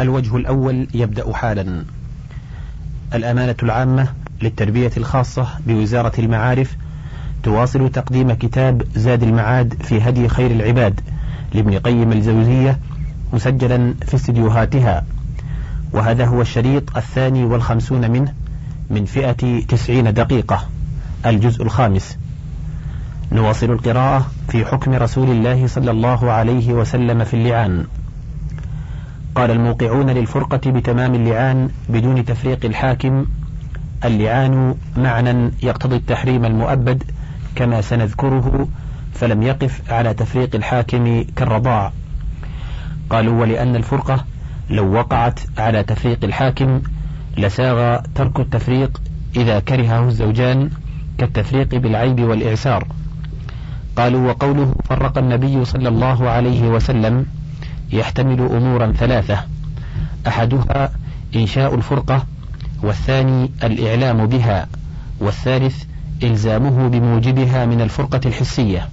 الوجه الأول يبدأ حالا. الأمانة العامة للتربية الخاصة بوزارة المعارف تواصل تقديم كتاب زاد المعاد في هدي خير العباد لابن قيم الجوزية مسجلا في استديوهاتها. وهذا هو الشريط الثاني والخمسون منه من فئة تسعين دقيقة الجزء الخامس. نواصل القراءة في حكم رسول الله صلى الله عليه وسلم في اللعان. قال الموقعون للفرقة بتمام اللعان بدون تفريق الحاكم اللعان معنى يقتضي التحريم المؤبد كما سنذكره فلم يقف على تفريق الحاكم كالرضاع. قالوا ولأن الفرقة لو وقعت على تفريق الحاكم لساغ ترك التفريق إذا كرهه الزوجان كالتفريق بالعيب والإعسار. قالوا وقوله فرق النبي صلى الله عليه وسلم يحتمل أمورا ثلاثة. أحدها إنشاء الفرقة والثاني الإعلام بها والثالث إلزامه بموجبها من الفرقة الحسية.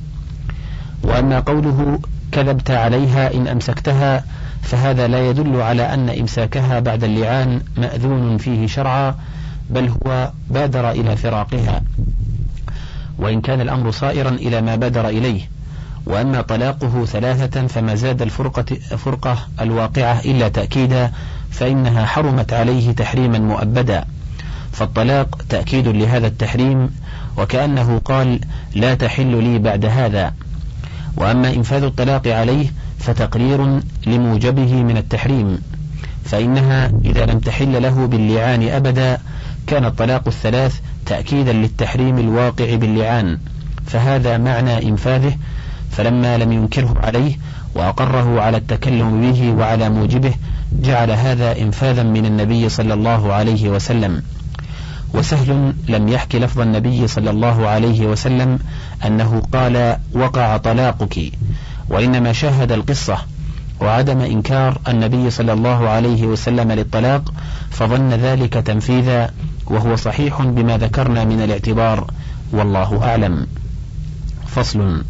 وأما قوله كذبت عليها إن أمسكتها فهذا لا يدل على أن إمساكها بعد اللعان مأذون فيه شرعا بل هو بادر إلى فراقها. وإن كان الأمر صائرا إلى ما بادر إليه. وأما طلاقه ثلاثة فما زاد الفرقة فرقة الواقعة إلا تأكيدا فإنها حرمت عليه تحريما مؤبدا. فالطلاق تأكيد لهذا التحريم وكأنه قال لا تحل لي بعد هذا. وأما إنفاذ الطلاق عليه فتقرير لموجبه من التحريم فإنها إذا لم تحل له باللعان أبدا كان الطلاق الثلاث تأكيدا للتحريم الواقع باللعان. فهذا معنى إنفاذه فلما لم ينكره عليه وأقره على التكلم به وعلى موجبه جعل هذا إنفاذا من النبي صلى الله عليه وسلم. وسهل لم يحك لفظ النبي صلى الله عليه وسلم أنه قال وقع طلاقك وإنما شاهد القصة وعدم إنكار النبي صلى الله عليه وسلم للطلاق فظن ذلك تنفيذا وهو صحيح بما ذكرنا من الاعتبار والله أعلم. فصل.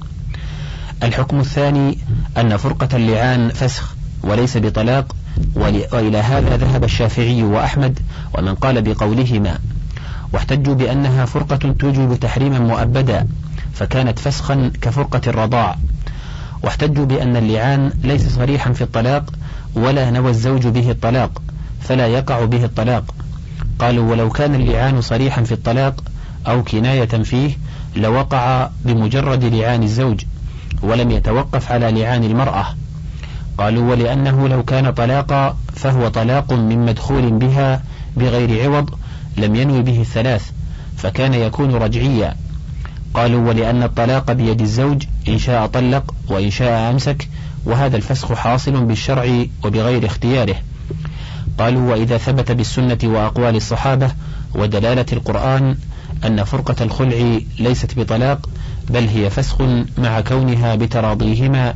الحكم الثاني أن فرقة اللعان فسخ وليس بطلاق وإلى هذا ذهب الشافعي وأحمد ومن قال بقولهما واحتجوا بأنها فرقة توجب تحريما مؤبدا فكانت فسخا كفرقة الرضاع. واحتجوا بأن اللعان ليس صريحا في الطلاق ولا نوى الزوج به الطلاق فلا يقع به الطلاق. قالوا ولو كان اللعان صريحا في الطلاق أو كناية فيه لوقع بمجرد لعان الزوج. ولم يتوقف على لعان المرأة. قالوا ولأنه لو كان طلاقا فهو طلاق من مدخول بها بغير عوض لم ينوي به الثلاث فكان يكون رجعيا. قالوا ولأن الطلاق بيد الزوج إن شاء طلق وإن شاء أمسك وهذا الفسخ حاصل بالشرع وبغير اختياره. قالوا وإذا ثبت بالسنة وأقوال الصحابة ودلالة القرآن أن فرقة الخلع ليست بطلاق بل هي فسخ مع كونها بتراضيهما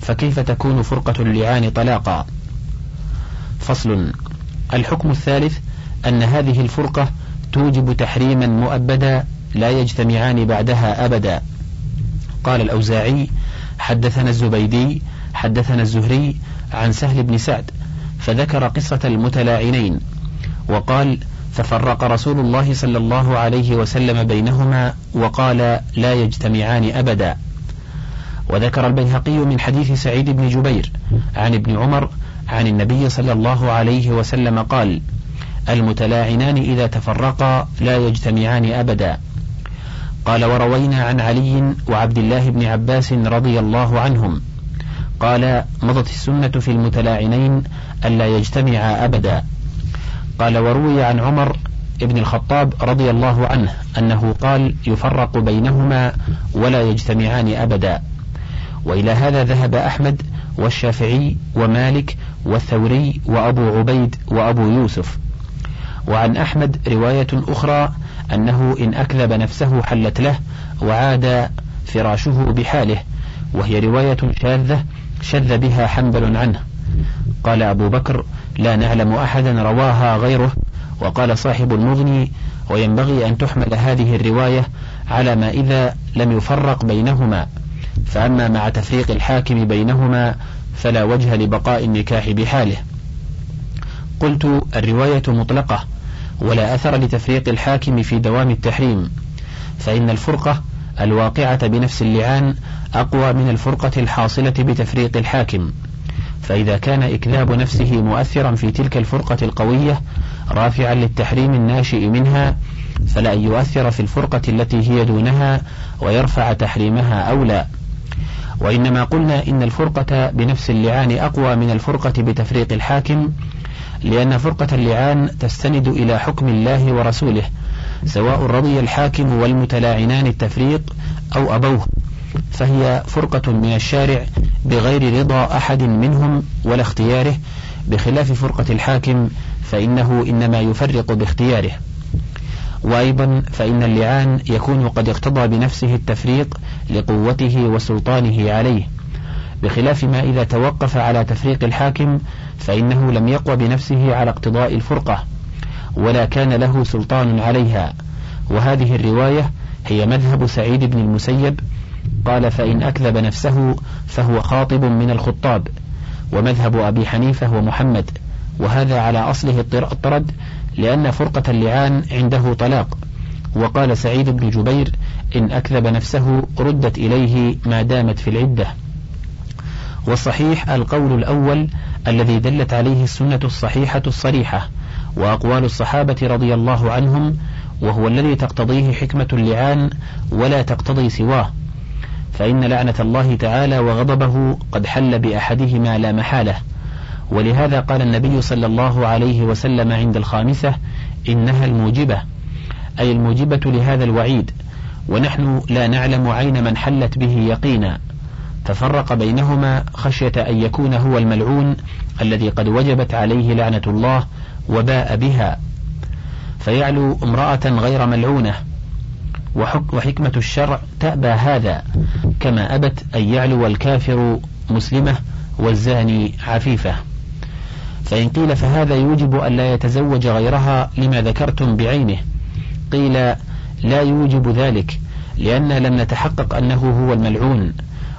فكيف تكون فرقة اللعان طلاقا؟ فصل. الحكم الثالث أن هذه الفرقة توجب تحريما مؤبدا لا يجتمعان بعدها أبدا. قال الأوزاعي حدثنا الزبيدي حدثنا الزهري عن سهل بن سعد فذكر قصة المتلاعنين وقال ففرق رسول الله صلى الله عليه وسلم بينهما وقال لا يجتمعان أبدا. وذكر البيهقي من حديث سعيد بن جبير عن ابن عمر عن النبي صلى الله عليه وسلم قال المتلاعنان إذا تفرقا لا يجتمعان أبدا. قال وروينا عن علي وعبد الله بن عباس رضي الله عنهم. قال مضت السنة في المتلاعنين ألا يجتمعا أبدا. قال وروي عن عمر ابن الخطاب رضي الله عنه أنه قال يفرق بينهما ولا يجتمعان أبدا. وإلى هذا ذهب أحمد والشافعي ومالك والثوري وأبو عبيد وأبو يوسف. وعن أحمد رواية أخرى أنه إن أكذب نفسه حلت له وعاد فراشه بحاله وهي رواية شاذة شذ بها حنبل عنه. قال أبو بكر لا نعلم أحدا رواها غيره وقال صاحب المغني وينبغي أن تحمل هذه الرواية على ما إذا لم يفرق بينهما فأما مع تفريق الحاكم بينهما فلا وجه لبقاء النكاح بحاله. قلت الرواية مطلقة ولا أثر لتفريق الحاكم في دوام التحريم فإن الفرقة الواقعة بنفس اللعان أقوى من الفرقة الحاصلة بتفريق الحاكم. فإذا كان إكذاب نفسه مؤثرا في تلك الفرقة القوية رافعا للتحريم الناشئ منها فلا أن يؤثر في الفرقة التي هي دونها ويرفع تحريمها أولى. وإنما قلنا إن الفرقة بنفس اللعان أقوى من الفرقة بتفريق الحاكم لأن فرقة اللعان تستند إلى حكم الله ورسوله سواء رضي الحاكم والمتلاعنان التفريق أو أبوه. فهي فرقة من الشارع بغير رضا أحد منهم ولا اختياره. بخلاف فرقة الحاكم فإنه إنما يفرق باختياره. وأيضا فإن اللعان يكون قد اقتضى بنفسه التفريق لقوته وسلطانه عليه. بخلاف ما إذا توقف على تفريق الحاكم فإنه لم يقوى بنفسه على اقتضاء الفرقة ولا كان له سلطان عليها. وهذه الرواية هي مذهب سعيد بن المسيب قال فإن أكذب نفسه فهو خاطب من الخطاب. ومذهب أبي حنيفة ومحمد. وهذا على أصله الطرد لأن فرقة اللعان عنده طلاق. وقال سعيد بن جبير إن أكذب نفسه ردت إليه ما دامت في العدة. والصحيح القول الأول الذي دلت عليه السنة الصحيحة الصريحة وأقوال الصحابة رضي الله عنهم وهو الذي تقتضيه حكمة اللعان ولا تقتضي سواه. فإن لعنة الله تعالى وغضبه قد حل بأحدهما لا محالة. ولهذا قال النبي صلى الله عليه وسلم عند الخامسة إنها الموجبة أي الموجبة لهذا الوعيد. ونحن لا نعلم عين من حلت به يقينا. ففرق بينهما خشية أن يكون هو الملعون الذي قد وجبت عليه لعنة الله وباء بها. فيعلو امرأة غير ملعونة وحكمة الشرع تأبى هذا كما أبت أن يعلو الكافر مسلمة والزاني عفيفة. فإن قيل فهذا يوجب أن لا يتزوج غيرها لما ذكرتم بعينه. قيل لا يوجب ذلك لأن لم نتحقق أنه هو الملعون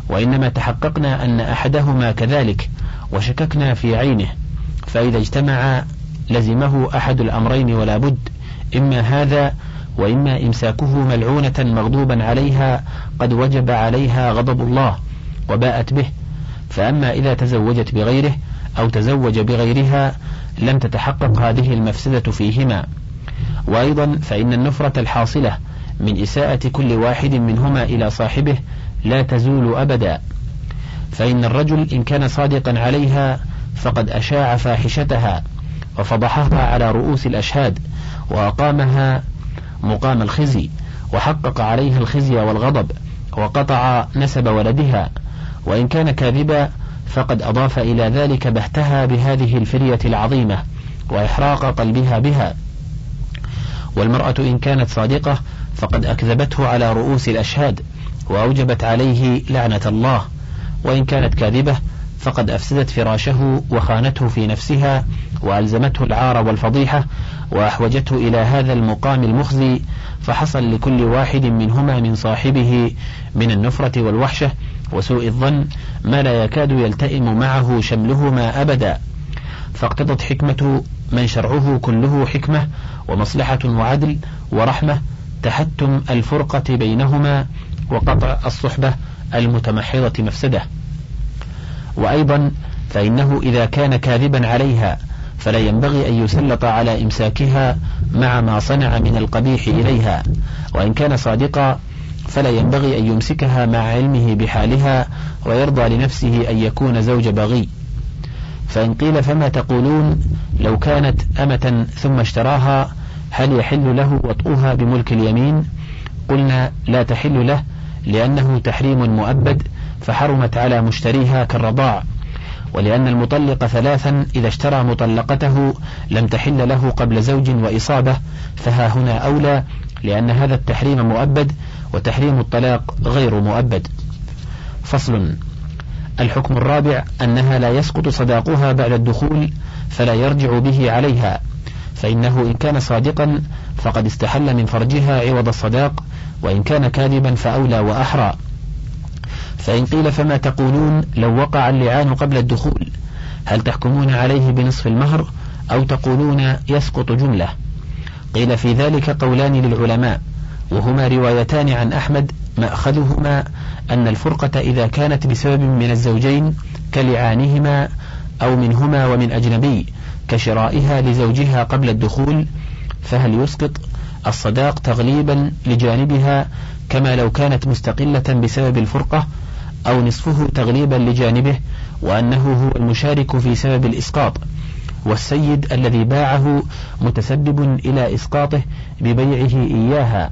وإنما تحققنا أن أحدهما كذلك وشككنا في عينه. فإذا اجتمع لزمه أحد الأمرين ولا بد إما هذا وإما إمساكه ملعونة مغضوبا عليها قد وجب عليها غضب الله وباءت به. فأما إذا تزوجت بغيره أو تزوج بغيرها لم تتحقق هذه المفسدة فيهما. وأيضا فإن النفرة الحاصلة من إساءة كل واحد منهما إلى صاحبه لا تزول أبدا. فإن الرجل إن كان صادقا عليها فقد أشاع فاحشتها وفضحها على رؤوس الأشهاد وأقامها مقام الخزي وحقق عليها الخزي والغضب وقطع نسب ولدها وإن كان كاذبا فقد أضاف إلى ذلك بهتها بهذه الفرية العظيمة وإحراق قلبها بها. والمرأة إن كانت صادقة فقد أكذبته على رؤوس الأشهاد وأوجبت عليه لعنة الله وإن كانت كاذبة فقد أفسدت فراشه وخانته في نفسها وألزمته العار والفضيحة وأحوجته إلى هذا المقام المخزي فحصل لكل واحد منهما من صاحبه من النفرة والوحشة وسوء الظن ما لا يكاد يلتئم معه شملهما أبدا فاقتضت حكمة من شرعه كله حكمة ومصلحة وعدل ورحمة تحتم الفرقة بينهما وقطع الصحبة المتمحضة مفسدة وأيضا فإنه إذا كان كاذبا عليها فلا ينبغي أن يسلط على إمساكها مع ما صنع من القبيح إليها وإن كان صادقا فلا ينبغي أن يمسكها مع علمه بحالها ويرضى لنفسه أن يكون زوج بغي. فإن قيل فما تقولون لو كانت أمة ثم اشتراها هل يحل له وطؤها بملك اليمين؟ قلنا لا تحل له لأنه تحريم مؤبد فحرمت على مشتريها كالرضاع ولأن المطلق ثلاثا إذا اشترى مطلقته لم تحل له قبل زوج وإصابة فها هنا أولى لأن هذا التحريم مؤبد وتحريم الطلاق غير مؤبد. فصل. الحكم الرابع أنها لا يسقط صداقها بعد الدخول فلا يرجع به عليها فإنه إن كان صادقا فقد استحل من فرجها عوض الصداق وإن كان كاذبا فأولى وأحرى. فإن قيل فما تقولون لو وقع اللعان قبل الدخول هل تحكمون عليه بنصف المهر أو تقولون يسقط جملة؟ قيل في ذلك قولان للعلماء وهما روايتان عن أحمد مأخذهما أن الفرقة إذا كانت بسبب من الزوجين كلعانهما أو منهما ومن أجنبي كشرائها لزوجها قبل الدخول فهل يسقط الصداق تغليبا لجانبها كما لو كانت مستقلة بسبب الفرقة أو نصفه تغليبا لجانبه وأنه هو المشارك في سبب الإسقاط والسيد الذي باعه متسبب إلى إسقاطه ببيعه إياها.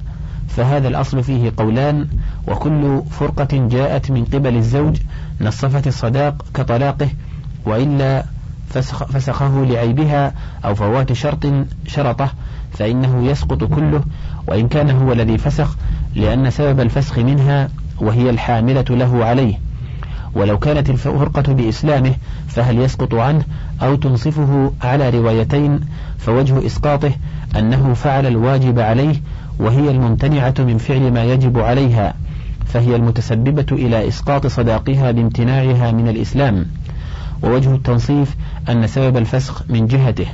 فهذا الأصل فيه قولان وكل فرقة جاءت من قبل الزوج نصفت الصداق كطلاقه وإلا فسخ فسخه لعيبها أو فوات شرط شرطه فإنه يسقط كله وإن كان هو الذي فسخ لأن سبب الفسخ منها وهي الحاملة له عليه. ولو كانت الفرقة بإسلامه فهل يسقط عنه أو تنصفه على روايتين فوجه إسقاطه أنه فعل الواجب عليه وهي الممتنعة من فعل ما يجب عليها فهي المتسببة إلى إسقاط صداقها بامتناعها من الإسلام. ووجه التنصيف أن سبب الفسخ من جهته.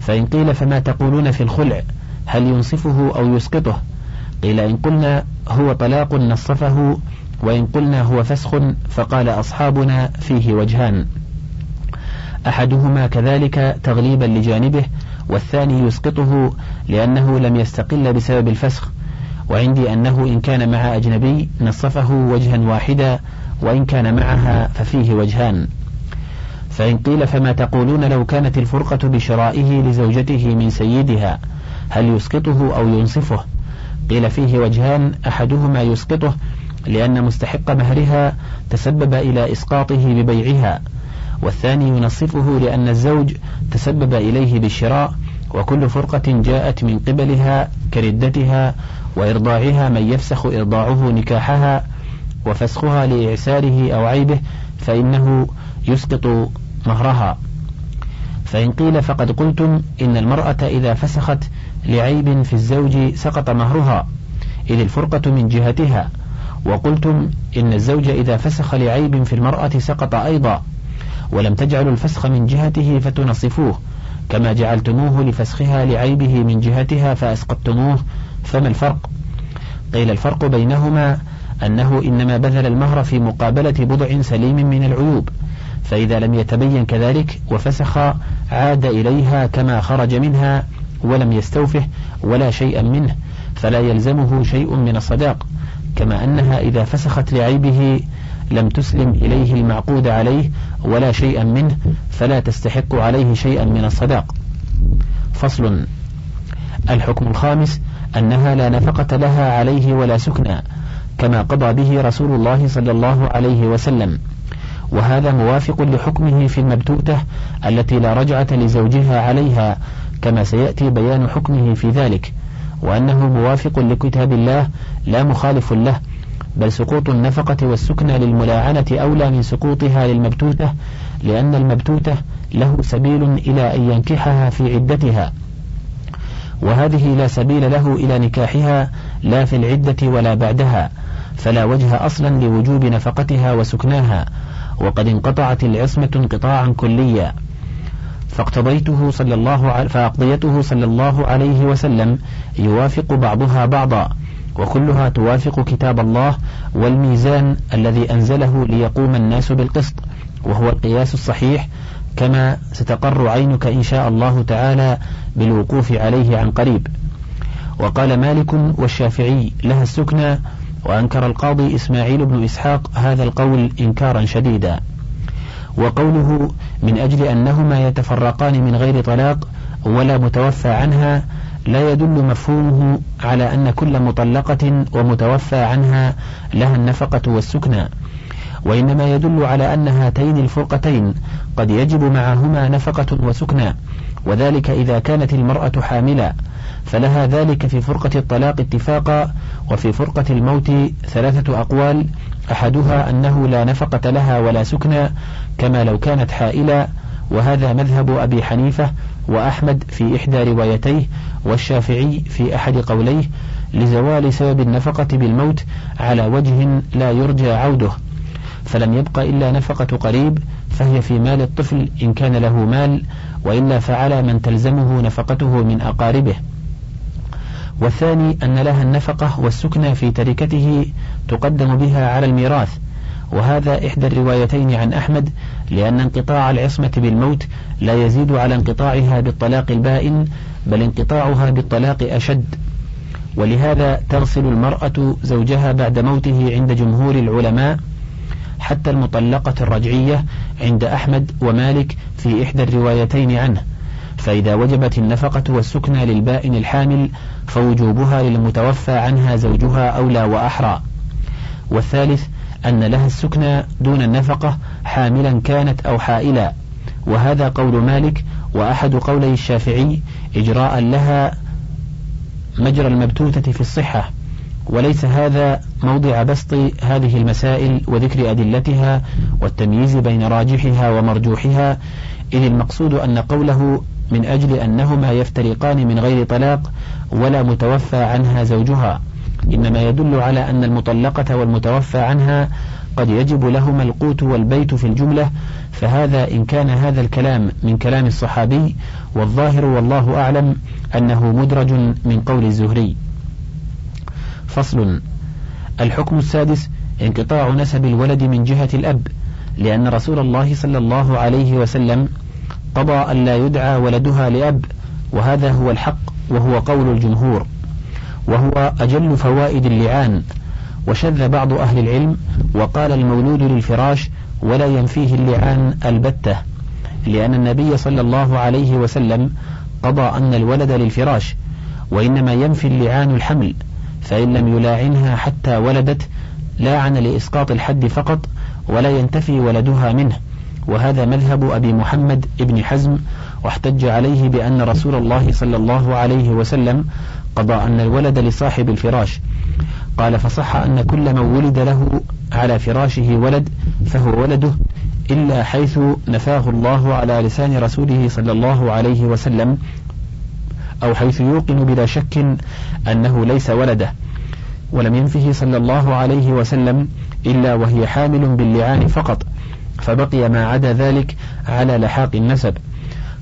فإن قيل فما تقولون في الخلع هل ينصفه أو يسقطه؟ قيل إن قلنا هو طلاق نصفه وإن قلنا هو فسخ فقال أصحابنا فيه وجهان. أحدهما كذلك تغليبا لجانبه والثاني يسقطه لأنه لم يستقل بسبب الفسخ. وعندي أنه إن كان مع أجنبي نصفه وجها واحدا وإن كان معها ففيه وجهان. فإن قيل فما تقولون لو كانت الفرقة بشرائه لزوجته من سيدها هل يسقطه أو ينصفه؟ قيل فيه وجهان أحدهما يسقطه لأن مستحق مهرها تسبب إلى إسقاطه ببيعها والثاني ينصفه لأن الزوج تسبب إليه بالشراء وكل فرقة جاءت من قبلها كردتها وإرضاعها من يفسخ إرضاعه نكاحها وفسخها لإعساره أو عيبه فإنه يسقط مهرها. فإن قيل فقد قلتم إن المرأة إذا فسخت لعيب في الزوج سقط مهرها إذ الفرقة من جهتها. وقلتم إن الزوج إذا فسخ لعيب في المرأة سقط أيضا. ولم تجعلوا الفسخ من جهته فتنصفوه. كما جعلتموه لفسخها لعيبه من جهتها فأسقطتموه. فما الفرق؟ قيل الفرق بينهما أنه إنما بذل المهر في مقابلة بضع سليم من العيوب. فإذا لم يتبين كذلك وفسخ عاد إليها كما خرج منها. ولم يستوفه ولا شيئا منه فلا يلزمه شيء من الصداق كما أنها إذا فسخت لعيبه لم تسلم إليه المعقود عليه ولا شيئا منه فلا تستحق عليه شيئا من الصداق. فصل الحكم الخامس أنها لا نفقة لها عليه ولا سكنى كما قضى به رسول الله صلى الله عليه وسلم. وهذا موافق لحكمه في المبتوتة التي لا رجعة لزوجها عليها كما سيأتي بيان حكمه في ذلك وأنه موافق لكتاب الله لا مخالف له بل سقوط النفقة والسكنى للملاعنة أولى من سقوطها للمبتوتة لأن المبتوتة له سبيل إلى أن ينكحها في عدتها. وهذه لا سبيل له إلى نكاحها لا في العدة ولا بعدها فلا وجه أصلا لوجوب نفقتها وسكناها وقد انقطعت العصمة انقطاعا كليا. فاقتضيته صلى الله فأقضيته صلى الله عليه وسلم يوافق بعضها بعضا وكلها توافق كتاب الله والميزان الذي أنزله ليقوم الناس بالقسط وهو القياس الصحيح كما ستقر عينك إن شاء الله تعالى بالوقوف عليه عن قريب. وقال مالك والشافعي لها السكنى وأنكر القاضي إسماعيل بن إسحاق هذا القول إنكارا شديدا. وقوله من أجل أنهما يتفرقان من غير طلاق ولا متوفى عنها لا يدل مفهومه على أن كل مطلقة ومتوفى عنها لها النفقة والسكنى وإنما يدل على أن هاتين الفرقتين قد يجب معهما نفقة وسكنى وذلك إذا كانت المرأة حاملا فلها ذلك في فرقة الطلاق اتفاقا وفي فرقة الموت ثلاثة أقوال أحدها أنه لا نفقة لها ولا سكنى كما لو كانت حائلا وهذا مذهب أبي حنيفة وأحمد في إحدى روايتيه والشافعي في أحد قوليه لزوال سبب النفقة بالموت على وجه لا يرجى عوده. فلم يبق إلا نفقة قريب فهي في مال الطفل إن كان له مال وإلا فعلى من تلزمه نفقته من أقاربه. والثاني أن لها النفقة والسكنى في تركته تقدم بها على الميراث. وهذا إحدى الروايتين عن أحمد لأن انقطاع العصمة بالموت لا يزيد على انقطاعها بالطلاق البائن بل انقطاعها بالطلاق أشد. ولهذا تغسل المرأة زوجها بعد موته عند جمهور العلماء حتى المطلقة الرجعية عند أحمد ومالك في إحدى الروايتين عنه. فإذا وجبت النفقة والسكنى للبائن الحامل فوجوبها للمتوفى عنها زوجها أولى وأحرى. والثالث أن لها السكنى دون النفقة حاملا كانت أو حائلا. وهذا قول مالك وأحد قولي الشافعي إجراء لها مجرى المبتوتة في الصحة. وليس هذا موضع بسط هذه المسائل وذكر أدلتها والتمييز بين راجحها ومرجوحها إذ المقصود أن قوله من أجل أنهما يفترقان من غير طلاق ولا متوفى عنها زوجها. إنما يدل على أن المطلقة والمتوفى عنها قد يجب لهما القوت والبيت في الجملة فهذا إن كان هذا الكلام من كلام الصحابي والظاهر والله أعلم أنه مدرج من قول الزهري. فصل الحكم السادس انقطاع نسب الولد من جهة الأب لأن رسول الله صلى الله عليه وسلم قضى أن لا يدعى ولدها لأب وهذا هو الحق وهو قول الجمهور وهو أجل فوائد اللعان. وشذ بعض أهل العلم وقال المولود للفراش ولا ينفيه اللعان البتة لأن النبي صلى الله عليه وسلم قضى أن الولد للفراش وإنما ينفي اللعان الحمل فإن لم يلاعنها حتى ولدت لاعن لإسقاط الحد فقط ولا ينتفي ولدها منه. وهذا مذهب أبي محمد ابن حزم واحتج عليه بأن رسول الله صلى الله عليه وسلم قضى أن الولد لصاحب الفراش. قال فصح أن كل من ولد له على فراشه ولد فهو ولده إلا حيث نفاه الله على لسان رسوله صلى الله عليه وسلم أو حيث يوقن بلا شك أنه ليس ولده. ولم ينفه صلى الله عليه وسلم إلا وهي حامل باللعان فقط. فبقي ما عدا ذلك على لحاق النسب.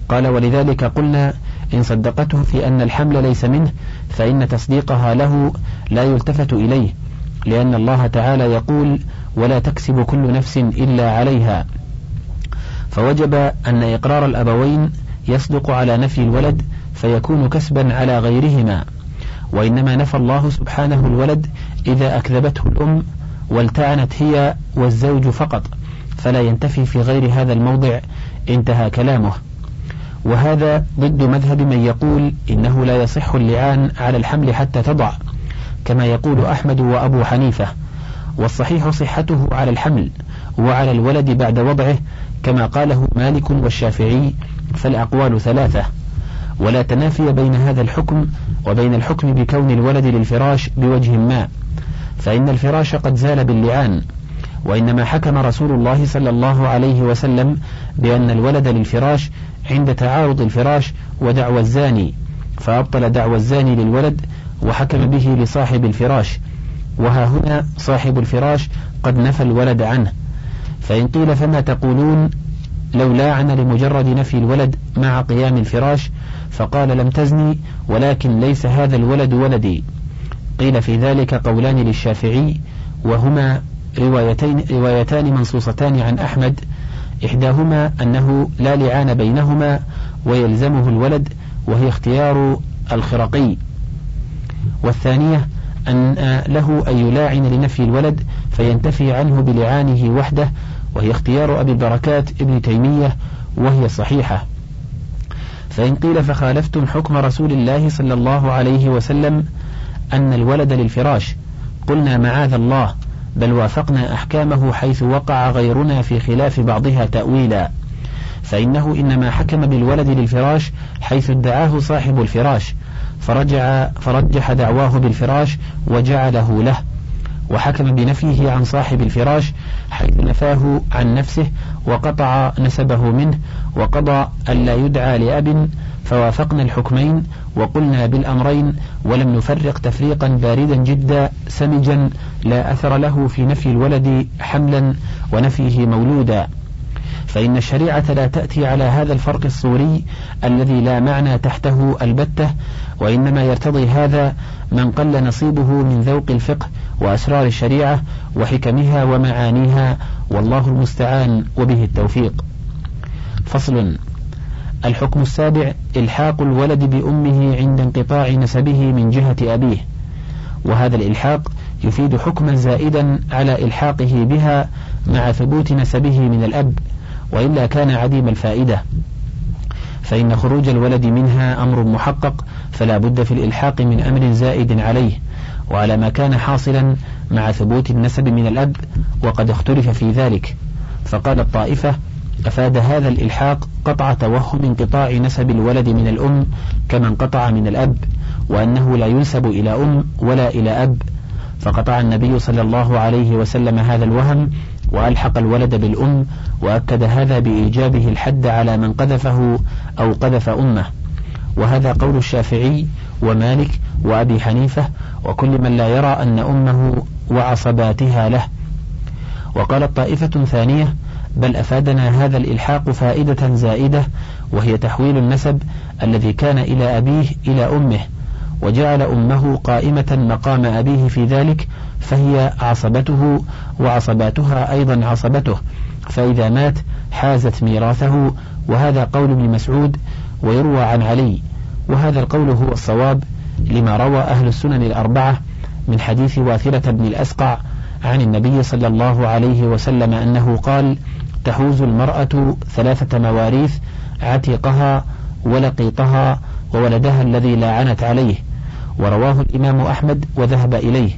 قال ولذلك قلنا إن صدقته في أن الحمل ليس منه فإن تصديقها له لا يلتفت إليه لأن الله تعالى يقول ولا تكسب كل نفس إلا عليها فوجب أن إقرار الأبوين يصدق على نفي الولد فيكون كسبا على غيرهما. وإنما نفى الله سبحانه الولد إذا أكذبته الأم والتعنت هي والزوج فقط. فلا ينتفي في غير هذا الموضع. انتهى كلامه. وهذا ضد مذهب من يقول إنه لا يصح اللعان على الحمل حتى تضع كما يقول أحمد وأبو حنيفة. والصحيح صحته على الحمل وعلى الولد بعد وضعه كما قاله مالك والشافعي فالأقوال ثلاثة. ولا تنافي بين هذا الحكم وبين الحكم بكون الولد للفراش بوجه ما فإن الفراش قد زال باللعان. وإنما حكم رسول الله صلى الله عليه وسلم بأن الولد للفراش عند تعارض الفراش ودعوى الزاني فأبطل دعوى الزاني للولد وحكم به لصاحب الفراش. وها هنا صاحب الفراش قد نفى الولد عنه. فإن قيل فما تقولون؟ لو لاعن لمجرد نفي الولد مع قيام الفراش فقال لم تزني ولكن ليس هذا الولد ولدي. قيل في ذلك قولان للشافعي وهما روايتين روايتان منصوصتان عن أحمد. إحداهما أنه لا لعان بينهما ويلزمه الولد وهي اختيار الخرقي. والثانية أن له أن يلاعن لنفي الولد فينتفي عنه بلعانه وحده وهي اختيار أبي البركات ابن تيمية وهي صحيحة. فإن قيل فخالفتم حكم رسول الله صلى الله عليه وسلم أن الولد للفراش. قلنا معاذ الله. بل وافقنا أحكامه حيث وقع غيرنا في خلاف بعضها تأويلا. فإنه إنما حكم بالولد للفراش حيث ادعاه صاحب الفراش فرجع فرجح دعواه بالفراش وجعله له. وحكم بنفيه عن صاحب الفراش حيث نفاه عن نفسه وقطع نسبه منه وقضى ألا يدعى لأب فوافقنا الحكمين وقلنا بالأمرين ولم نفرق تفريقا باردا جدا سمجا لا أثر له في نفي الولد حملا ونفيه مولودا. فإن الشريعة لا تأتي على هذا الفرق الصوري الذي لا معنى تحته البتة وإنما يرتضي هذا من قل نصيبه من ذوق الفقه وأسرار الشريعة وحكمها ومعانيها والله المستعان وبه التوفيق. فصل. الحكم السابع إلحاق الولد بأمه عند انقطاع نسبه من جهة أبيه. وهذا الإلحاق يفيد حكما زائدا على إلحاقه بها مع ثبوت نسبه من الأب وإلا كان عديم الفائدة. فإن خروج الولد منها أمر محقق فلا بد في الإلحاق من أمر زائد عليه. وعلى ما كان حاصلا مع ثبوت النسب من الأب وقد اختلف في ذلك. فقال الطائفة أفاد هذا الإلحاق قطع توهم انقطاع نسب الولد من الأم كما انقطع من الأب وأنه لا ينسب إلى أم ولا إلى أب. فقطع النبي صلى الله عليه وسلم هذا الوهم وألحق الولد بالأم وأكد هذا بإيجابه الحد على من قذفه أو قذف أمه. وهذا قول الشافعي ومالك وأبي حنيفة وكل من لا يرى أن أمه وعصباتها له. وقالت طائفة ثانية بل أفادنا هذا الإلحاق فائدة زائدة وهي تحويل النسب الذي كان إلى أبيه إلى أمه وجعل أمه قائمة مقام أبيه في ذلك فهي عصبته وعصباتها أيضا عصبته فإذا مات حازت ميراثه وهذا قول ابن مسعود ويروى عن علي وهذا القول هو الصواب لما روى أهل السنن الأربعة من حديث واثرة بن الأسقع عن النبي صلى الله عليه وسلم أنه قال تحوز المرأة ثلاثة مواريث عتيقها ولقيطها وولدها الذي لاعنت عليه. ورواه الإمام أحمد وذهب إليه.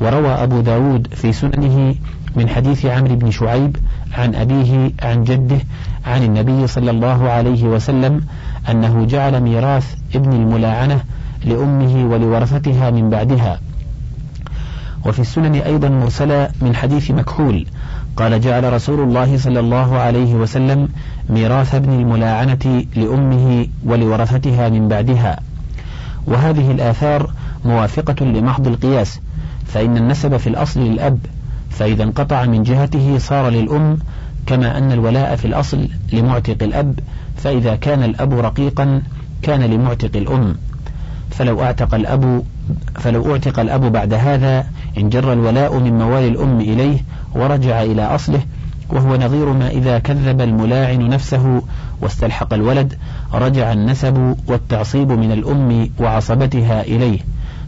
وروى أبو داود في سننه من حديث عمرو بن شعيب عن أبيه عن جده عن النبي صلى الله عليه وسلم أنه جعل ميراث ابن الملاعنة لأمه ولورثتها من بعدها. وفي السنن أيضا مرسلا من حديث مكحول قال جعل رسول الله صلى الله عليه وسلم ميراث ابن الملاعنة لأمه ولورثتها من بعدها. وهذه الآثار موافقة لمحض القياس فإن النسب في الأصل للأب فإذا انقطع من جهته صار للأم كما أن الولاء في الأصل لمعتق الأب فإذا كان الأب رقيقا كان لمعتق الأم. فلو أعتق الأب فلو أعتق الأب بعد هذا انجر الولاء من موالي الأم إليه ورجع إلى أصله وهو نظير ما إذا كذب الملاعن نفسه واستلحق الولد رجع النسب والتعصيب من الأم وعصبتها إليه.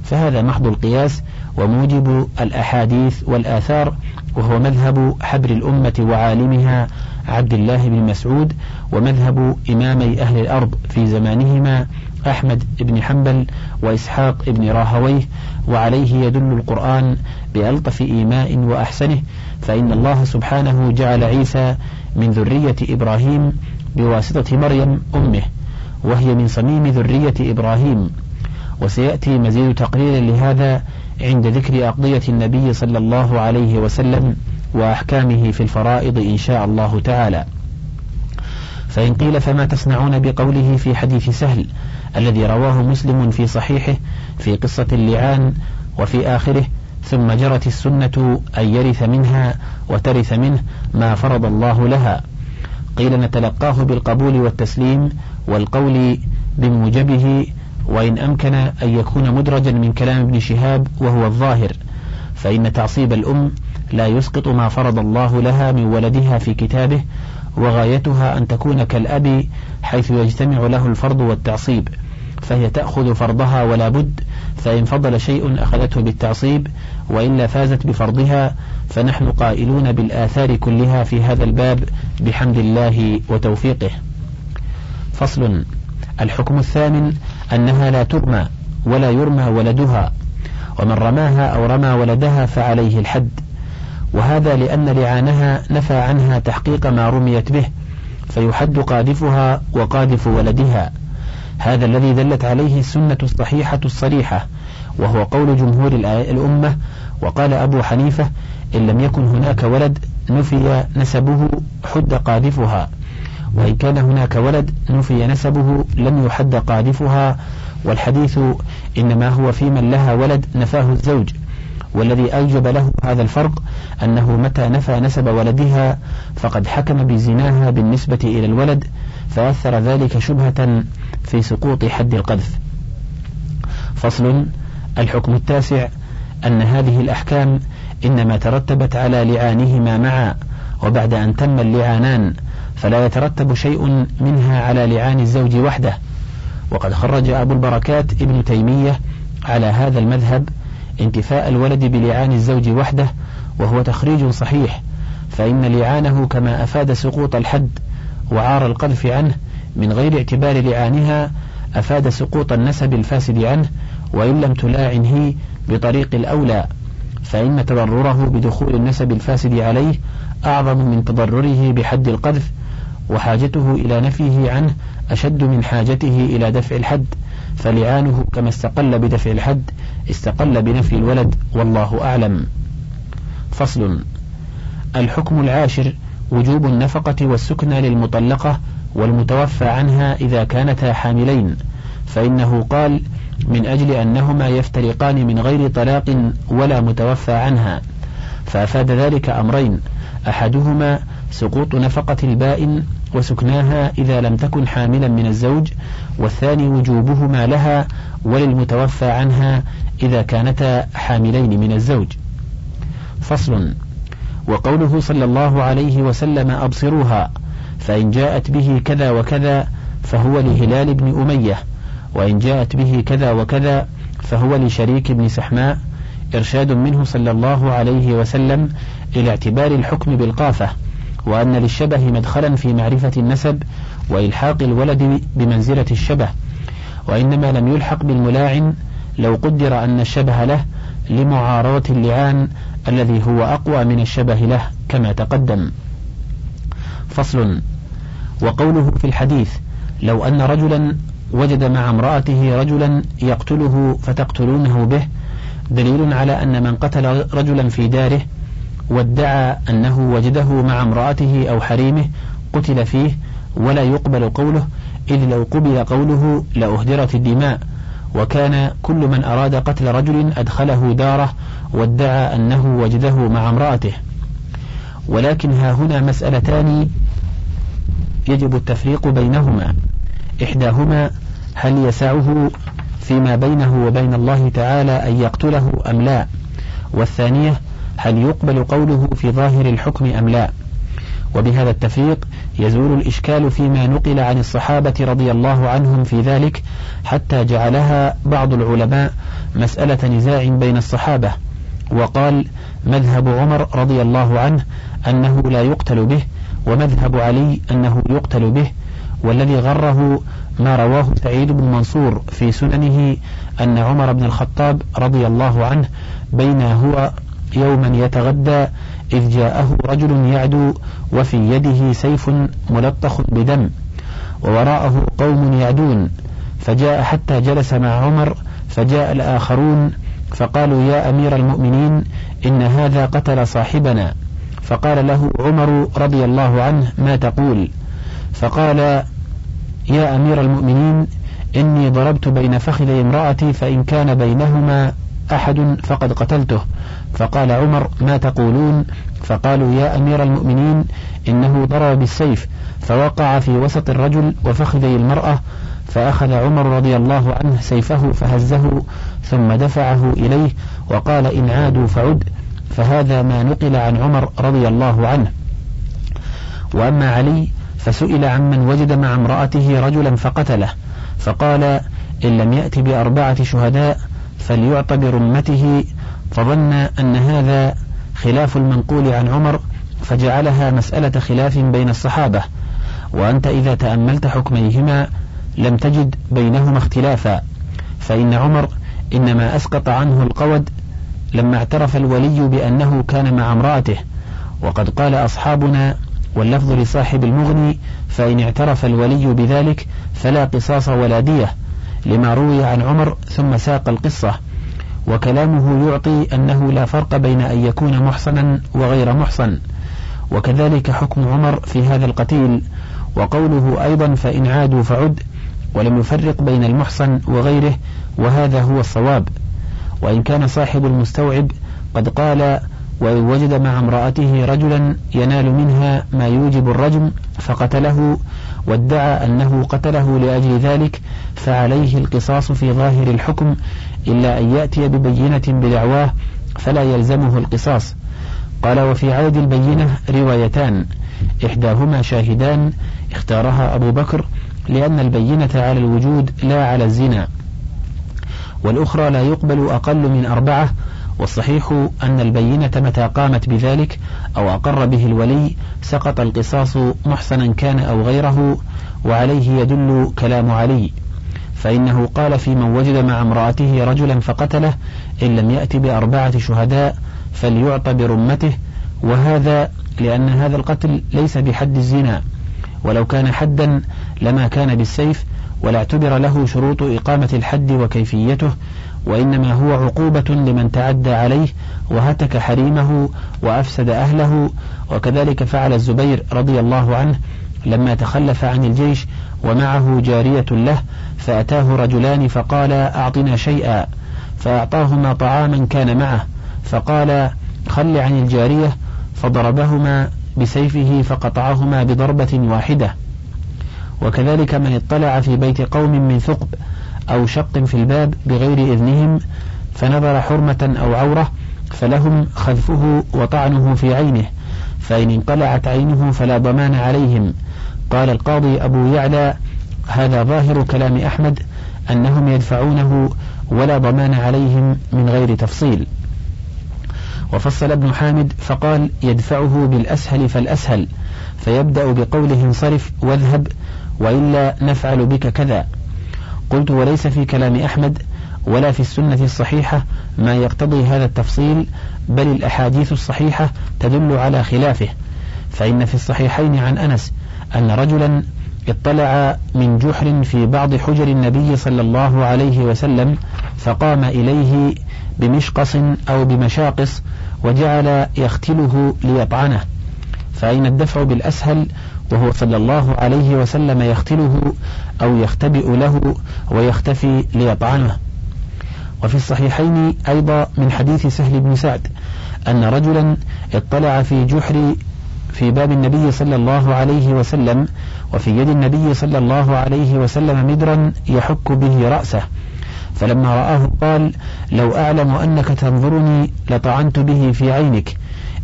فهذا محض القياس وموجب الأحاديث والآثار وهو مذهب حبر الأمة وعالمها عبد الله بن مسعود ومذهب إمامي أهل الأرض في زمانهما أحمد بن حنبل وإسحاق بن راهويه وعليه يدل القرآن بألطف إيماء وأحسنه فإن الله سبحانه جعل عيسى من ذرية إبراهيم بواسطة مريم أمه وهي من صميم ذرية إبراهيم. وسيأتي مزيد تقرير لهذا عند ذكر أقضية النبي صلى الله عليه وسلم وأحكامه في الفرائض إن شاء الله تعالى. فإن قيل فما تصنعون بقوله في حديث سهل الذي رواه مسلم في صحيحه في قصة اللعان وفي آخره ثم جرت السنة أن يرث منها وترث منه ما فرض الله لها. قيل نتلقاه بالقبول والتسليم والقول بموجبه وإن أمكن أن يكون مدرجا من كلام ابن شهاب وهو الظاهر فإن تعصيب الأم لا يسقط ما فرض الله لها من ولدها في كتابه وغايتها أن تكون كالأب حيث يجتمع له الفرض والتعصيب فهي تأخذ فرضها ولا بد فإن فضل شيء أخذته بالتعصيب وإلا فازت بفرضها فنحن قائلون بالآثار كلها في هذا الباب بحمد الله وتوفيقه. فصل. الحكم الثامن أنها لا ترمى ولا يرمى ولدها ومن رماها أو رمى ولدها فعليه الحد. وهذا لأن لعانها نفى عنها تحقيق ما رميت به فيحد قاذفها وقاذف ولدها. هذا الذي دلت عليه السنة الصحيحة الصريحة وهو قول جمهور الأمة. وقال أبو حنيفة إن لم يكن هناك ولد نفي نسبه حد قاذفها. وإن كان هناك ولد نفي نسبه لم يحد قاذفها والحديث إنما هو في من لها ولد نفاه الزوج. والذي أوجب له هذا الفرق أنه متى نفى نسب ولدها فقد حكم بزناها بالنسبة إلى الولد فأثر ذلك شبهة في سقوط حد القذف. فصل الحكم التاسع أن هذه الأحكام إنما ترتبت على لعانهما معا وبعد أن تم اللعانان فلا يترتب شيء منها على لعان الزوج وحده. وقد خرج أبو البركات ابن تيمية على هذا المذهب انتفاء الولد بلعان الزوج وحده وهو تخريج صحيح فإن لعانه كما أفاد سقوط الحد وعار القذف عنه من غير اعتبار لعانها أفاد سقوط النسب الفاسد عنه وإن لم تلاعنه بطريق الأولى فإن تضرره بدخول النسب الفاسد عليه أعظم من تضرره بحد القذف وحاجته إلى نفيه عنه أشد من حاجته إلى دفع الحد فلعانه كما استقل بدفع الحد استقل بنفي الولد والله أعلم. فصل الحكم العاشر وجوب النفقة والسكنى للمطلقة والمتوفى عنها إذا كانتا حاملين فإنه قال من أجل أنهما يفترقان من غير طلاق ولا متوفى عنها. فأفاد ذلك أمرين أحدهما سقوط نفقة البائن وسكناها إذا لم تكن حاملا من الزوج والثاني وجوبهما لها وللمتوفى عنها إذا كانتا حاملين من الزوج. فصل. وقوله صلى الله عليه وسلم أبصروها فإن جاءت به كذا وكذا فهو لهلال بن أمية وإن جاءت به كذا وكذا فهو لشريك بن سحماء إرشاد منه صلى الله عليه وسلم إلى اعتبار الحكم بالقافة. وأن للشبه مدخلا في معرفة النسب وإلحاق الولد بمنزلة الشبه وإنما لم يلحق بالملاعن لو قدر أن الشبه له لمعارضة اللعان الذي هو أقوى من الشبه له كما تقدم. فصل. وقوله في الحديث لو أن رجلا وجد مع امرأته رجلا يقتله فتقتلونه به دليل على أن من قتل رجلا في داره وادعى أنه وجده مع امرأته أو حريمه قتل فيه ولا يقبل قوله إذ لو قبل قوله لأهدرت الدماء. وكان كل من أراد قتل رجل أدخله داره وادعى أنه وجده مع امرأته. ولكن ها هنا مسألتان يجب التفريق بينهما. إحداهما هل يسعه فيما بينه وبين الله تعالى أن يقتله أم لا؟ والثانية هل يقبل قوله في ظاهر الحكم أم لا؟ وبهذا التفريق يزول الإشكال فيما نقل عن الصحابة رضي الله عنهم في ذلك حتى جعلها بعض العلماء مسألة نزاع بين الصحابة. وقال مذهب عمر رضي الله عنه أنه لا يقتل به ومذهب علي أنه يقتل به. والذي غره ما رواه سعيد بن منصور في سننه أن عمر بن الخطاب رضي الله عنه بين هو يوما يتغدى إذ جاءه رجل يعدو وفي يده سيف ملطخ بدم ووراءه قوم يعدون فجاء حتى جلس مع عمر فجاء الآخرون فقالوا يا أمير المؤمنين إن هذا قتل صاحبنا. فقال له عمر رضي الله عنه ما تقول؟ فقال يا أمير المؤمنين إني ضربت بين فخذي امرأتي فإن كان بينهما أحد فقد قتلته. فقال عمر ما تقولون؟ فقالوا يا أمير المؤمنين إنه ضرب بالسيف. فوقع في وسط الرجل وفخذي المرأة فأخذ عمر رضي الله عنه سيفه فهزه ثم دفعه إليه وقال إن عادوا فعد. فهذا ما نقل عن عمر رضي الله عنه. وأما علي فسئل عمن وجد مع امرأته رجلا فقتله. فقال إن لم يأت بأربعة شهداء فليعط برمته فظن أن هذا خلاف المنقول عن عمر فجعلها مسألة خلاف بين الصحابة. وأنت إذا تأملت حكميهما لم تجد بينهما اختلافا. فإن عمر إنما أسقط عنه القود لما اعترف الولي بأنه كان مع امرأته. وقد قال أصحابنا واللفظ لصاحب المغني فإن اعترف الولي بذلك فلا قصاص ولا دية. لما روي عن عمر ثم ساق القصة وكلامه يعطي أنه لا فرق بين أن يكون محصنا وغير محصن وكذلك حكم عمر في هذا القتيل وقوله أيضا فإن عادوا فعد ولم يفرق بين المحصن وغيره وهذا هو الصواب. وإن كان صاحب المستوعب قد قال وإن وجد مع امرأته رجلا ينال منها ما يوجب الرجم فقتله وادعى أنه قتله لأجل ذلك فعليه القصاص في ظاهر الحكم إلا أن يأتي ببينة بدعواه فلا يلزمه القصاص. قال وفي عدد البينة روايتان إحداهما شاهدان اختارها أبو بكر لأن البينة على الوجود لا على الزنا. والأخرى لا يقبل أقل من أربعة والصحيح أن البينة متى قامت بذلك أو أقر به الولي سقط القصاص محسنا كان أو غيره وعليه يدل كلام علي فإنه قال في من وجد مع امرأته رجلا فقتله إن لم يأت بأربعة شهداء فليعطى برمته وهذا لأن هذا القتل ليس بحد الزنا ولو كان حدا لما كان بالسيف ولا اعتبر له شروط إقامة الحد وكيفيته وإنما هو عقوبة لمن تعدى عليه وهتك حريمه وأفسد أهله. وكذلك فعل الزبير رضي الله عنه لما تخلف عن الجيش ومعه جارية له فأتاه رجلان فقال أعطنا شيئا. فأعطاهما طعاما كان معه فقال خل عن الجارية. فضربهما بسيفه فقطعهما بضربة واحدة. وكذلك من اطلع في بيت قوم من ثقب أو شق في الباب بغير إذنهم فنظر حرمة أو عورة فلهم خذفه وطعنه في عينه فإن انقلعت عينه فلا ضمان عليهم. قال القاضي أبو يعلى هذا ظاهر كلام أحمد أنهم يدفعونه ولا ضمان عليهم من غير تفصيل. وفصل ابن حامد فقال يدفعه بالأسهل فالأسهل فيبدأ بقوله انصرف واذهب وإلا نفعل بك كذا. قلت وليس في كلام أحمد ولا في السنة الصحيحة ما يقتضي هذا التفصيل بل الأحاديث الصحيحة تدل على خلافه. فإن في الصحيحين عن أنس أن رجلا اطلع من جحر في بعض حجر النبي صلى الله عليه وسلم فقام إليه بمشقص أو بمشاقص وجعل يختله ليطعنه. فأين الدفع بالأسهل وهو صلى الله عليه وسلم يختله أو يختبئ له ويختفي ليطعنه. وفي الصحيحين أيضا من حديث سهل بن سعد أن رجلا اطلع في جحر في باب النبي صلى الله عليه وسلم وفي يد النبي صلى الله عليه وسلم مدرا يحك به رأسه. فلما رآه قال لو أعلم أنك تنظرني لطعنت به في عينك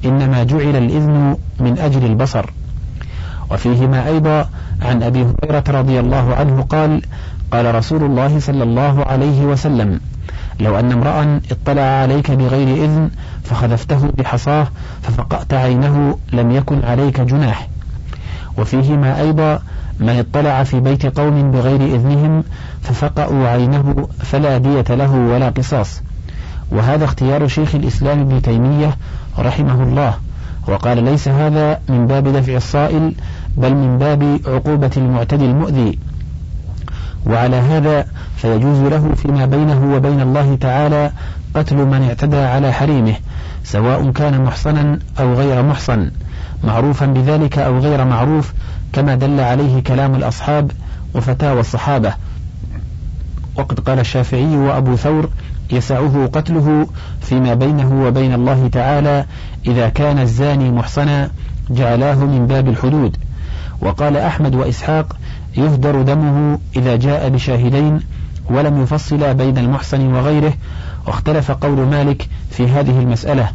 إنما جعل الإذن من أجل البصر. وفيهما أيضا عن أبي هريرة رضي الله عنه قال قال رسول الله صلى الله عليه وسلم لو أن امرأ اطلع عليك بغير إذن فخذفته بحصاه ففقأت عينه لم يكن عليك جناح. وفيهما أيضا من اطلع في بيت قوم بغير إذنهم ففقأوا عينه فلا دية له ولا قصاص. وهذا اختيار شيخ الإسلام ابن تيمية رحمه الله. وقال ليس هذا من باب دفع الصائل بل من باب عقوبة المعتدي المؤذي. وعلى هذا فيجوز له فيما بينه وبين الله تعالى قتل من اعتدى على حريمه سواء كان محصنا أو غير محصن معروفا بذلك أو غير معروف كما دل عليه كلام الأصحاب وفتاوى الصحابة. وقد قال الشافعي وأبو ثور يسعه قتله فيما بينه وبين الله تعالى إذا كان الزاني محصنا جعلاه من باب الحدود. وقال أحمد وإسحاق يهدر دمه إذا جاء بشاهدين ولم يفصل بين المحصن وغيره واختلف قول مالك في هذه المسألة.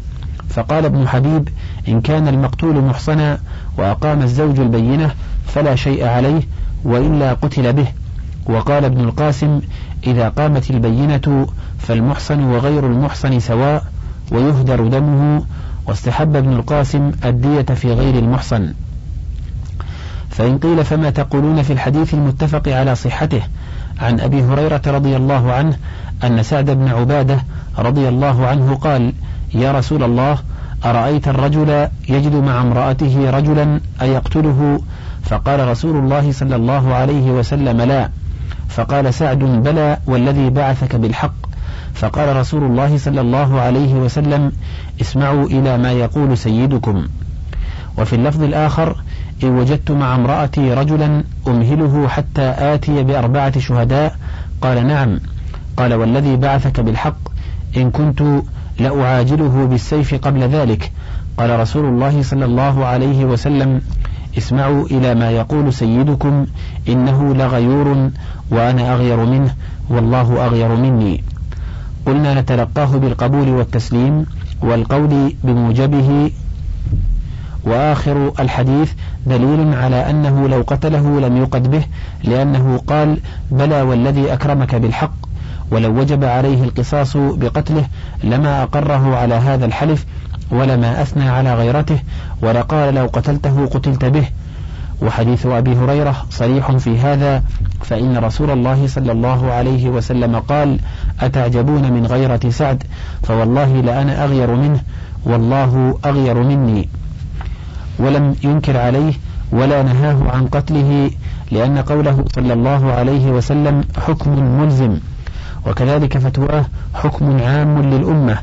فقال ابن حبيب إن كان المقتول محصنا وأقام الزوج البينة فلا شيء عليه وإلا قتل به. وقال ابن القاسم إذا قامت البينة فالمحصن وغير المحصن سواء ويهدر دمه واستحب ابن القاسم الدية في غير المحصن. فإن قيل فما تقولون في الحديث المتفق على صحته؟ عن أبي هريرة رضي الله عنه أن سعد بن عبادة رضي الله عنه قال يا رسول الله أرأيت الرجل يجد مع امرأته رجلا أيقتله؟ فقال رسول الله صلى الله عليه وسلم لا. فقال سعد بلى والذي بعثك بالحق. فقال رسول الله صلى الله عليه وسلم اسمعوا إلى ما يقول سيدكم. وفي اللفظ الآخر إن وجدت مع امرأتي رجلا أمهله حتى آتي بأربعة شهداء. قال نعم. قال والذي بعثك بالحق. إن كنت لأعاجله بالسيف قبل ذلك. قال رسول الله صلى الله عليه وسلم اسمعوا إلى ما يقول سيدكم إنه لغيور وأنا أغير منه والله أغير مني. قلنا نتلقاه بالقبول والتسليم والقول بموجبه. وآخر الحديث دليل على أنه لو قتله لم يقد به لأنه قال بلى والذي أكرمك بالحق. ولو وجب عليه القصاص بقتله لما أقره على هذا الحلف ولما أثنى على غيرته ولقال لو قتلته قتلت به. وحديث أبي هريرة صريح في هذا فإن رسول الله صلى الله عليه وسلم قال أتعجبون من غيرة سعد؟ فوالله لأنا أغير منه والله أغير مني. ولم ينكر عليه ولا نهاه عن قتله لأن قوله صلى الله عليه وسلم حكم ملزم. وكذلك فتواه حكم عام للأمة.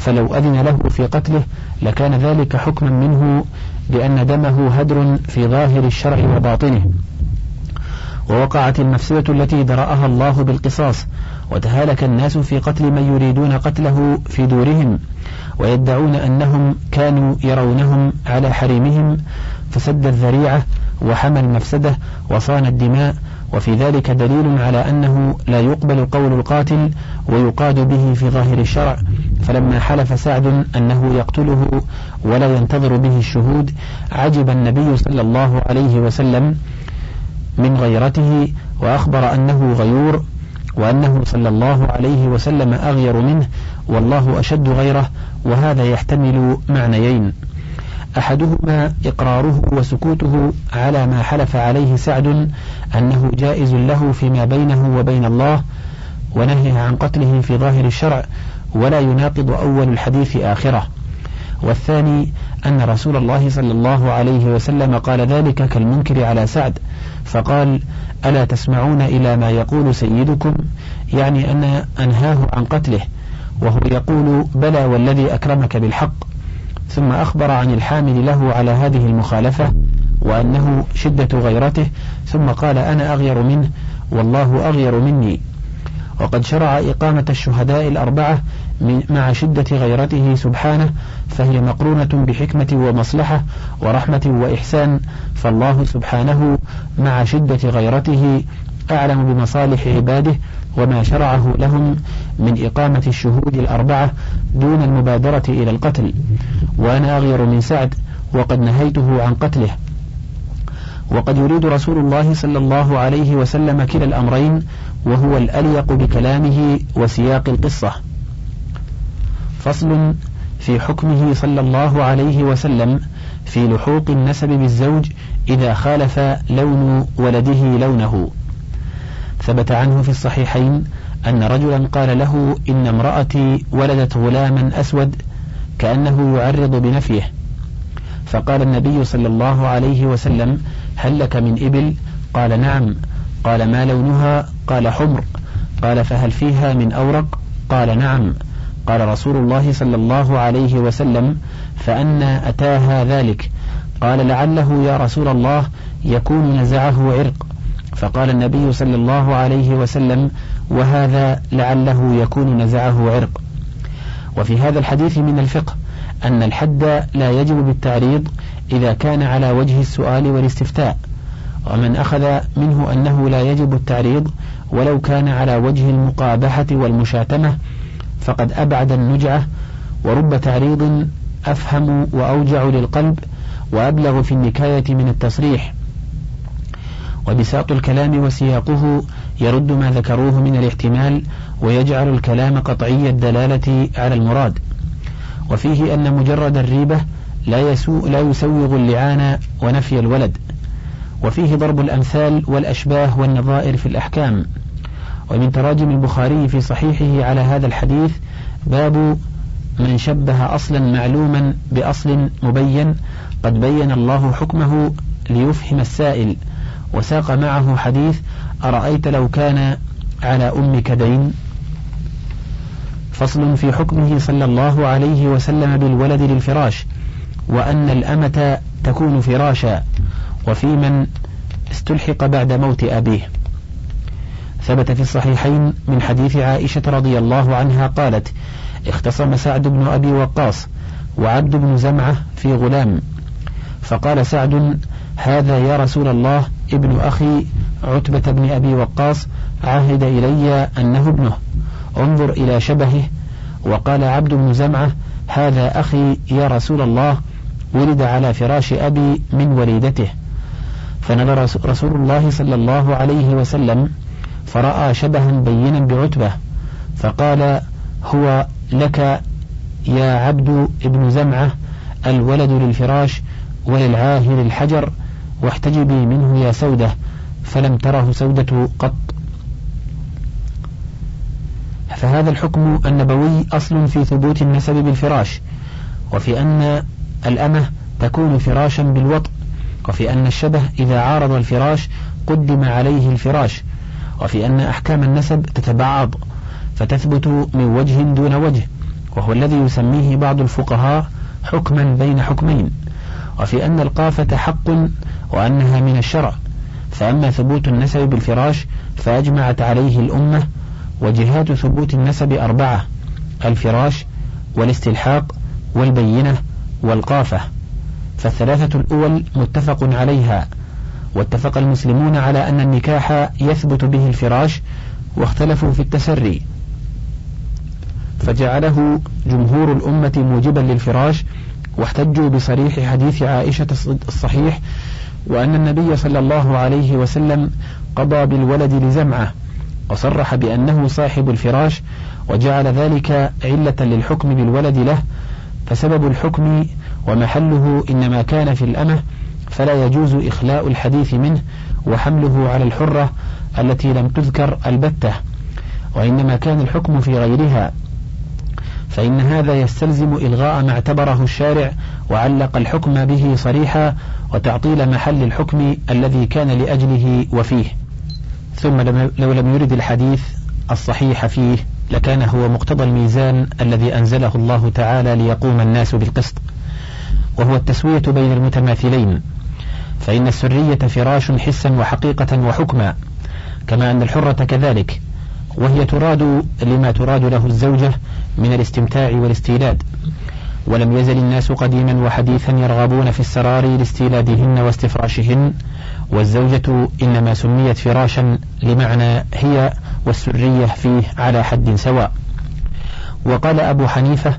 فلو أذن له في قتله لكان ذلك حكما منه بأن دمه هدر في ظاهر الشرع وباطنه. ووقعت المفسدة التي درأها الله بالقصاص وتهالك الناس في قتل من يريدون قتله في دورهم ويدعون أنهم كانوا يرونهم على حريمهم فسد الذريعة وحمى المفسدة وصان الدماء وفي ذلك دليل على أنه لا يقبل قول القاتل ويقاد به في ظاهر الشرع. فلما حلف سعد أنه يقتله ولا ينتظر به الشهود عجب النبي صلى الله عليه وسلم من غيرته وأخبر أنه غيور وأنه صلى الله عليه وسلم أغير منه والله أشد غيره وهذا يحتمل معنيين. أحدهما إقراره وسكوته على ما حلف عليه سعد أنه جائز له فيما بينه وبين الله ونهي عن قتله في ظاهر الشرع ولا يناقض أول الحديث آخرة. والثاني أن رسول الله صلى الله عليه وسلم قال ذلك كالمنكر على سعد فقال ألا تسمعون إلى ما يقول سيدكم؟ يعني أن أنهاه عن قتله وهو يقول بلى والذي أكرمك بالحق ثم أخبر عن الحامل له على هذه المخالفة وأنه شدة غيرته ثم قال أنا أغير منه والله أغير مني. وقد شرع إقامة الشهداء الأربعة مع شدة غيرته سبحانه فهي مقرونة بحكمة ومصلحة ورحمة وإحسان فالله سبحانه مع شدة غيرته أعلم بمصالح عباده وما شرعه لهم من إقامة الشهود الأربعة دون المبادرة إلى القتل. وأنا أغير من سعد وقد نهيته عن قتله. وقد يريد رسول الله صلى الله عليه وسلم كلا الأمرين وهو الأليق بكلامه وسياق القصة. فصل في حكمه صلى الله عليه وسلم في لحوق النسب بالزوج إذا خالف لون ولده لونه. ثبت عنه في الصحيحين أن رجلا قال له إن امرأتي ولدت غلاما أسود كأنه يعرض بنفيه. فقال النبي صلى الله عليه وسلم هل لك من إبل؟ قال نعم. قال ما لونها؟ قال حمر. قال فهل فيها من أورق؟ قال نعم. قال رسول الله صلى الله عليه وسلم فأنا أتاها ذلك. قال لعله يا رسول الله يكون نزعه عرق. فقال النبي صلى الله عليه وسلم وهذا لعله يكون نزعه عرق. وفي هذا الحديث من الفقه أن الحد لا يجب بالتعريض إذا كان على وجه السؤال والاستفتاء ومن أخذ منه أنه لا يجب التعريض ولو كان على وجه المقابحة والمشاتمة فقد أبعد النجعة ورب تعريض أفهم وأوجع للقلب وأبلغ في النكاية من التصريح. وبساط الكلام وسياقه يرد ما ذكروه من الاحتمال ويجعل الكلام قطعي الدلالة على المراد. وفيه أن مجرد الريبة لا, يسوء لا يسوغ اللعان ونفي الولد. وفيه ضرب الأمثال والأشباه والنظائر في الأحكام. ومن تراجم البخاري في صحيحه على هذا الحديث باب من شبه أصلا معلوما بأصل مبين قد بين الله حكمه ليفهم السائل. وساق معه حديث أرأيت لو كان على أمك دين فصل في حكمه صلى الله عليه وسلم بالولد للفراش وأن الأمة تكون فراشا وفي من استلحق بعد موت أبيه. ثبت في الصحيحين من حديث عائشة رضي الله عنها قالت اختصم سعد بن أبي وقاص وعبد بن زمعة في غلام. فقال سعد هذا يا رسول الله ابن أخي عتبة بن أبي وقاص عهد إلي أنه ابنه. انظر إلى شبهه. وقال عبد بن زمعة هذا أخي يا رسول الله. ولد على فراش أبي من وليدته. فنظر رسول الله صلى الله عليه وسلم فرأى شبها بينا بعتبة. فقال هو لك يا عبد ابن زمعة الولد للفراش وللعاهر الحجر. واحتجبي منه يا سودة فلم تره سودة قط. فهذا الحكم النبوي أصل في ثبوت النسب بالفراش وفي أن الأمة تكون فراشا بالوطء وفي أن الشبه إذا عارض الفراش قدم عليه الفراش وفي أن أحكام النسب تتبعض فتثبت من وجه دون وجه وهو الذي يسميه بعض الفقهاء حكما بين حكمين وفي أن القافة حق وأنها من الشرع. فأما ثبوت النسب بالفراش فأجمعت عليه الأمة وجهات ثبوت النسب أربعة الفراش والاستلحاق والبينة والقافة. فالثلاثة الأول متفق عليها واتفق المسلمون على أن النكاح يثبت به الفراش واختلفوا في التسري. فجعله جمهور الأمة موجبا للفراش واحتجوا بصريح حديث عائشة الصحيح وأن النبي صلى الله عليه وسلم قضى بالولد لزمعة وصرح بأنه صاحب الفراش وجعل ذلك علة للحكم بالولد له فسبب الحكم ومحله إنما كان في الأمة فلا يجوز إخلاء الحديث منه وحمله على الحرة التي لم تذكر البتة وإنما كان الحكم في غيرها. فإن هذا يستلزم إلغاء ما اعتبره الشارع وعلق الحكم به صريحا وتعطيل محل الحكم الذي كان لأجله وفيه. ثم لو لم يرد الحديث الصحيح فيه لكان هو مقتضى الميزان الذي أنزله الله تعالى ليقوم الناس بالقسط وهو التسوية بين المتماثلين. فإن السرية فراش حسا وحقيقة وحكما كما أن الحرة كذلك. وهي تراد لما تراد له الزوجة من الاستمتاع والاستيلاد. ولم يزل الناس قديما وحديثا يرغبون في السرار لاستيلادهن واستفراشهن والزوجة إنما سميت فراشا لمعنى هي والسرية فيه على حد سواء. وقال أبو حنيفة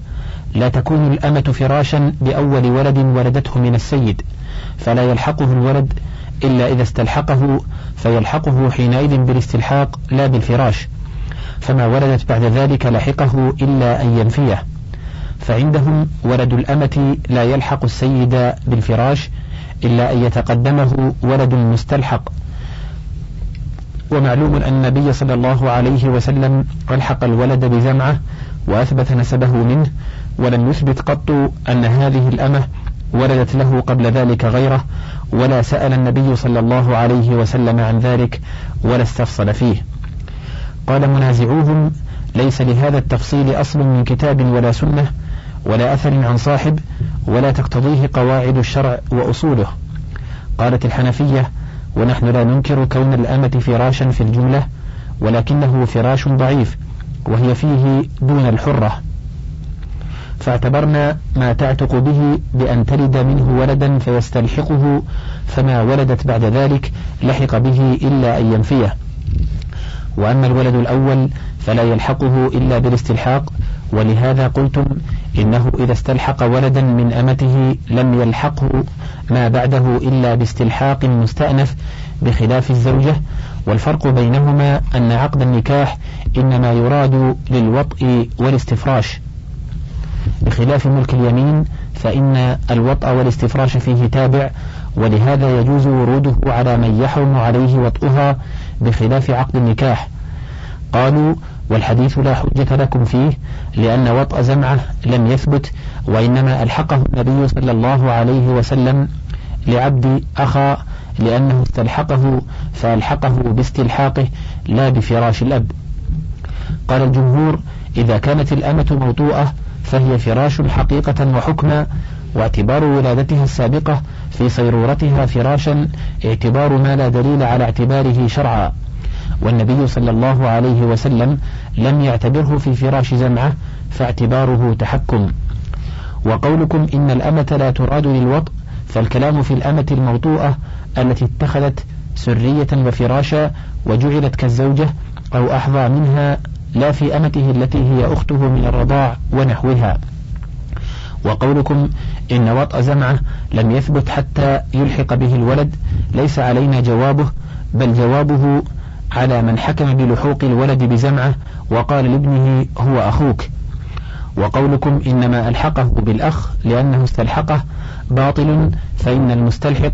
لا تكون الأمة فراشا بأول ولد ولدته من السيد فلا يلحقه الولد إلا إذا استلحقه فيلحقه حينئذ بالاستلحاق لا بالفراش فما ولدت بعد ذلك لحقه إلا أن ينفيه. فعندهم ولد الأمة لا يلحق السيد بالفراش إلا أن يتقدمه ولد مستلحق. ومعلوم أن النبي صلى الله عليه وسلم ألحق الولد بزمعة وأثبت نسبه منه ولم يثبت قط أن هذه الأمة ولدت له قبل ذلك غيره ولا سأل النبي صلى الله عليه وسلم عن ذلك ولا استفصل فيه. قال منازعوهم ليس لهذا التفصيل أصل من كتاب ولا سنة ولا أثر عن صاحب ولا تقتضيه قواعد الشرع وأصوله. قالت الحنفية ونحن لا ننكر كون الأمة فراشا في الجملة ولكنه فراش ضعيف وهي فيه دون الحرة. فاعتبرنا ما تعتق به بأن تلد منه ولدا فيستلحقه فما ولدت بعد ذلك لحق به إلا أن ينفيه. وأما الولد الأول فلا يلحقه إلا بالاستلحاق ولهذا قلتم إنه إذا استلحق ولدا من أمته لم يلحقه ما بعده إلا باستلحاق مستأنف بخلاف الزوجة. والفرق بينهما أن عقد النكاح إنما يراد للوطء والاستفراش. بخلاف ملك اليمين فإن الوطء والاستفراش فيه تابع ولهذا يجوز وروده على من يحرم عليه وطئها بخلاف عقد النكاح. قالوا والحديث لا حجة لكم فيه لأن وطأ زمعة لم يثبت وإنما ألحقه النبي صلى الله عليه وسلم لعبد أخا لأنه استلحقه فألحقه باستلحاقه لا بفراش الأب. قال الجمهور إذا كانت الأمة موطوءة فهي فراش حقيقة وحكما واعتبار ولادتها السابقة في صيرورتها فراشا اعتبار ما لا دليل على اعتباره شرعا. والنبي صلى الله عليه وسلم لم يعتبره في فراش زمعة فاعتباره تحكم. وقولكم إن الأمة لا تراد للوطء فالكلام في الأمة الموطوءة التي اتخذت سرية وفراشا وجعلت كالزوجة أو أحظى منها لا في أمته التي هي أخته من الرضاع ونحوها. وقولكم إن وطأ زمعة لم يثبت حتى يلحق به الولد ليس علينا جوابه بل جوابه على من حكم بلحوق الولد بزمعة وقال لابنه هو أخوك. وقولكم إنما ألحقه بالأخ لأنه استلحقه باطل فإن المستلحق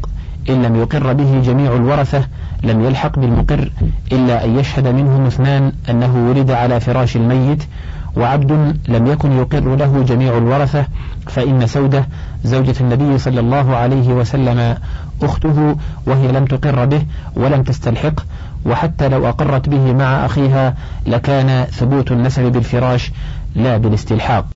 إن لم يقر به جميع الورثة لم يلحق بالمقر إلا أن يشهد منهم اثنان أنه ولد على فراش الميت وعبد لم يكن يقر له جميع الورثة فإن سودة زوجة النبي صلى الله عليه وسلم أخته وهي لم تقر به ولم تستلحق وحتى لو أقرت به مع أخيها لكان ثبوت النسب بالفراش لا بالاستلحاق.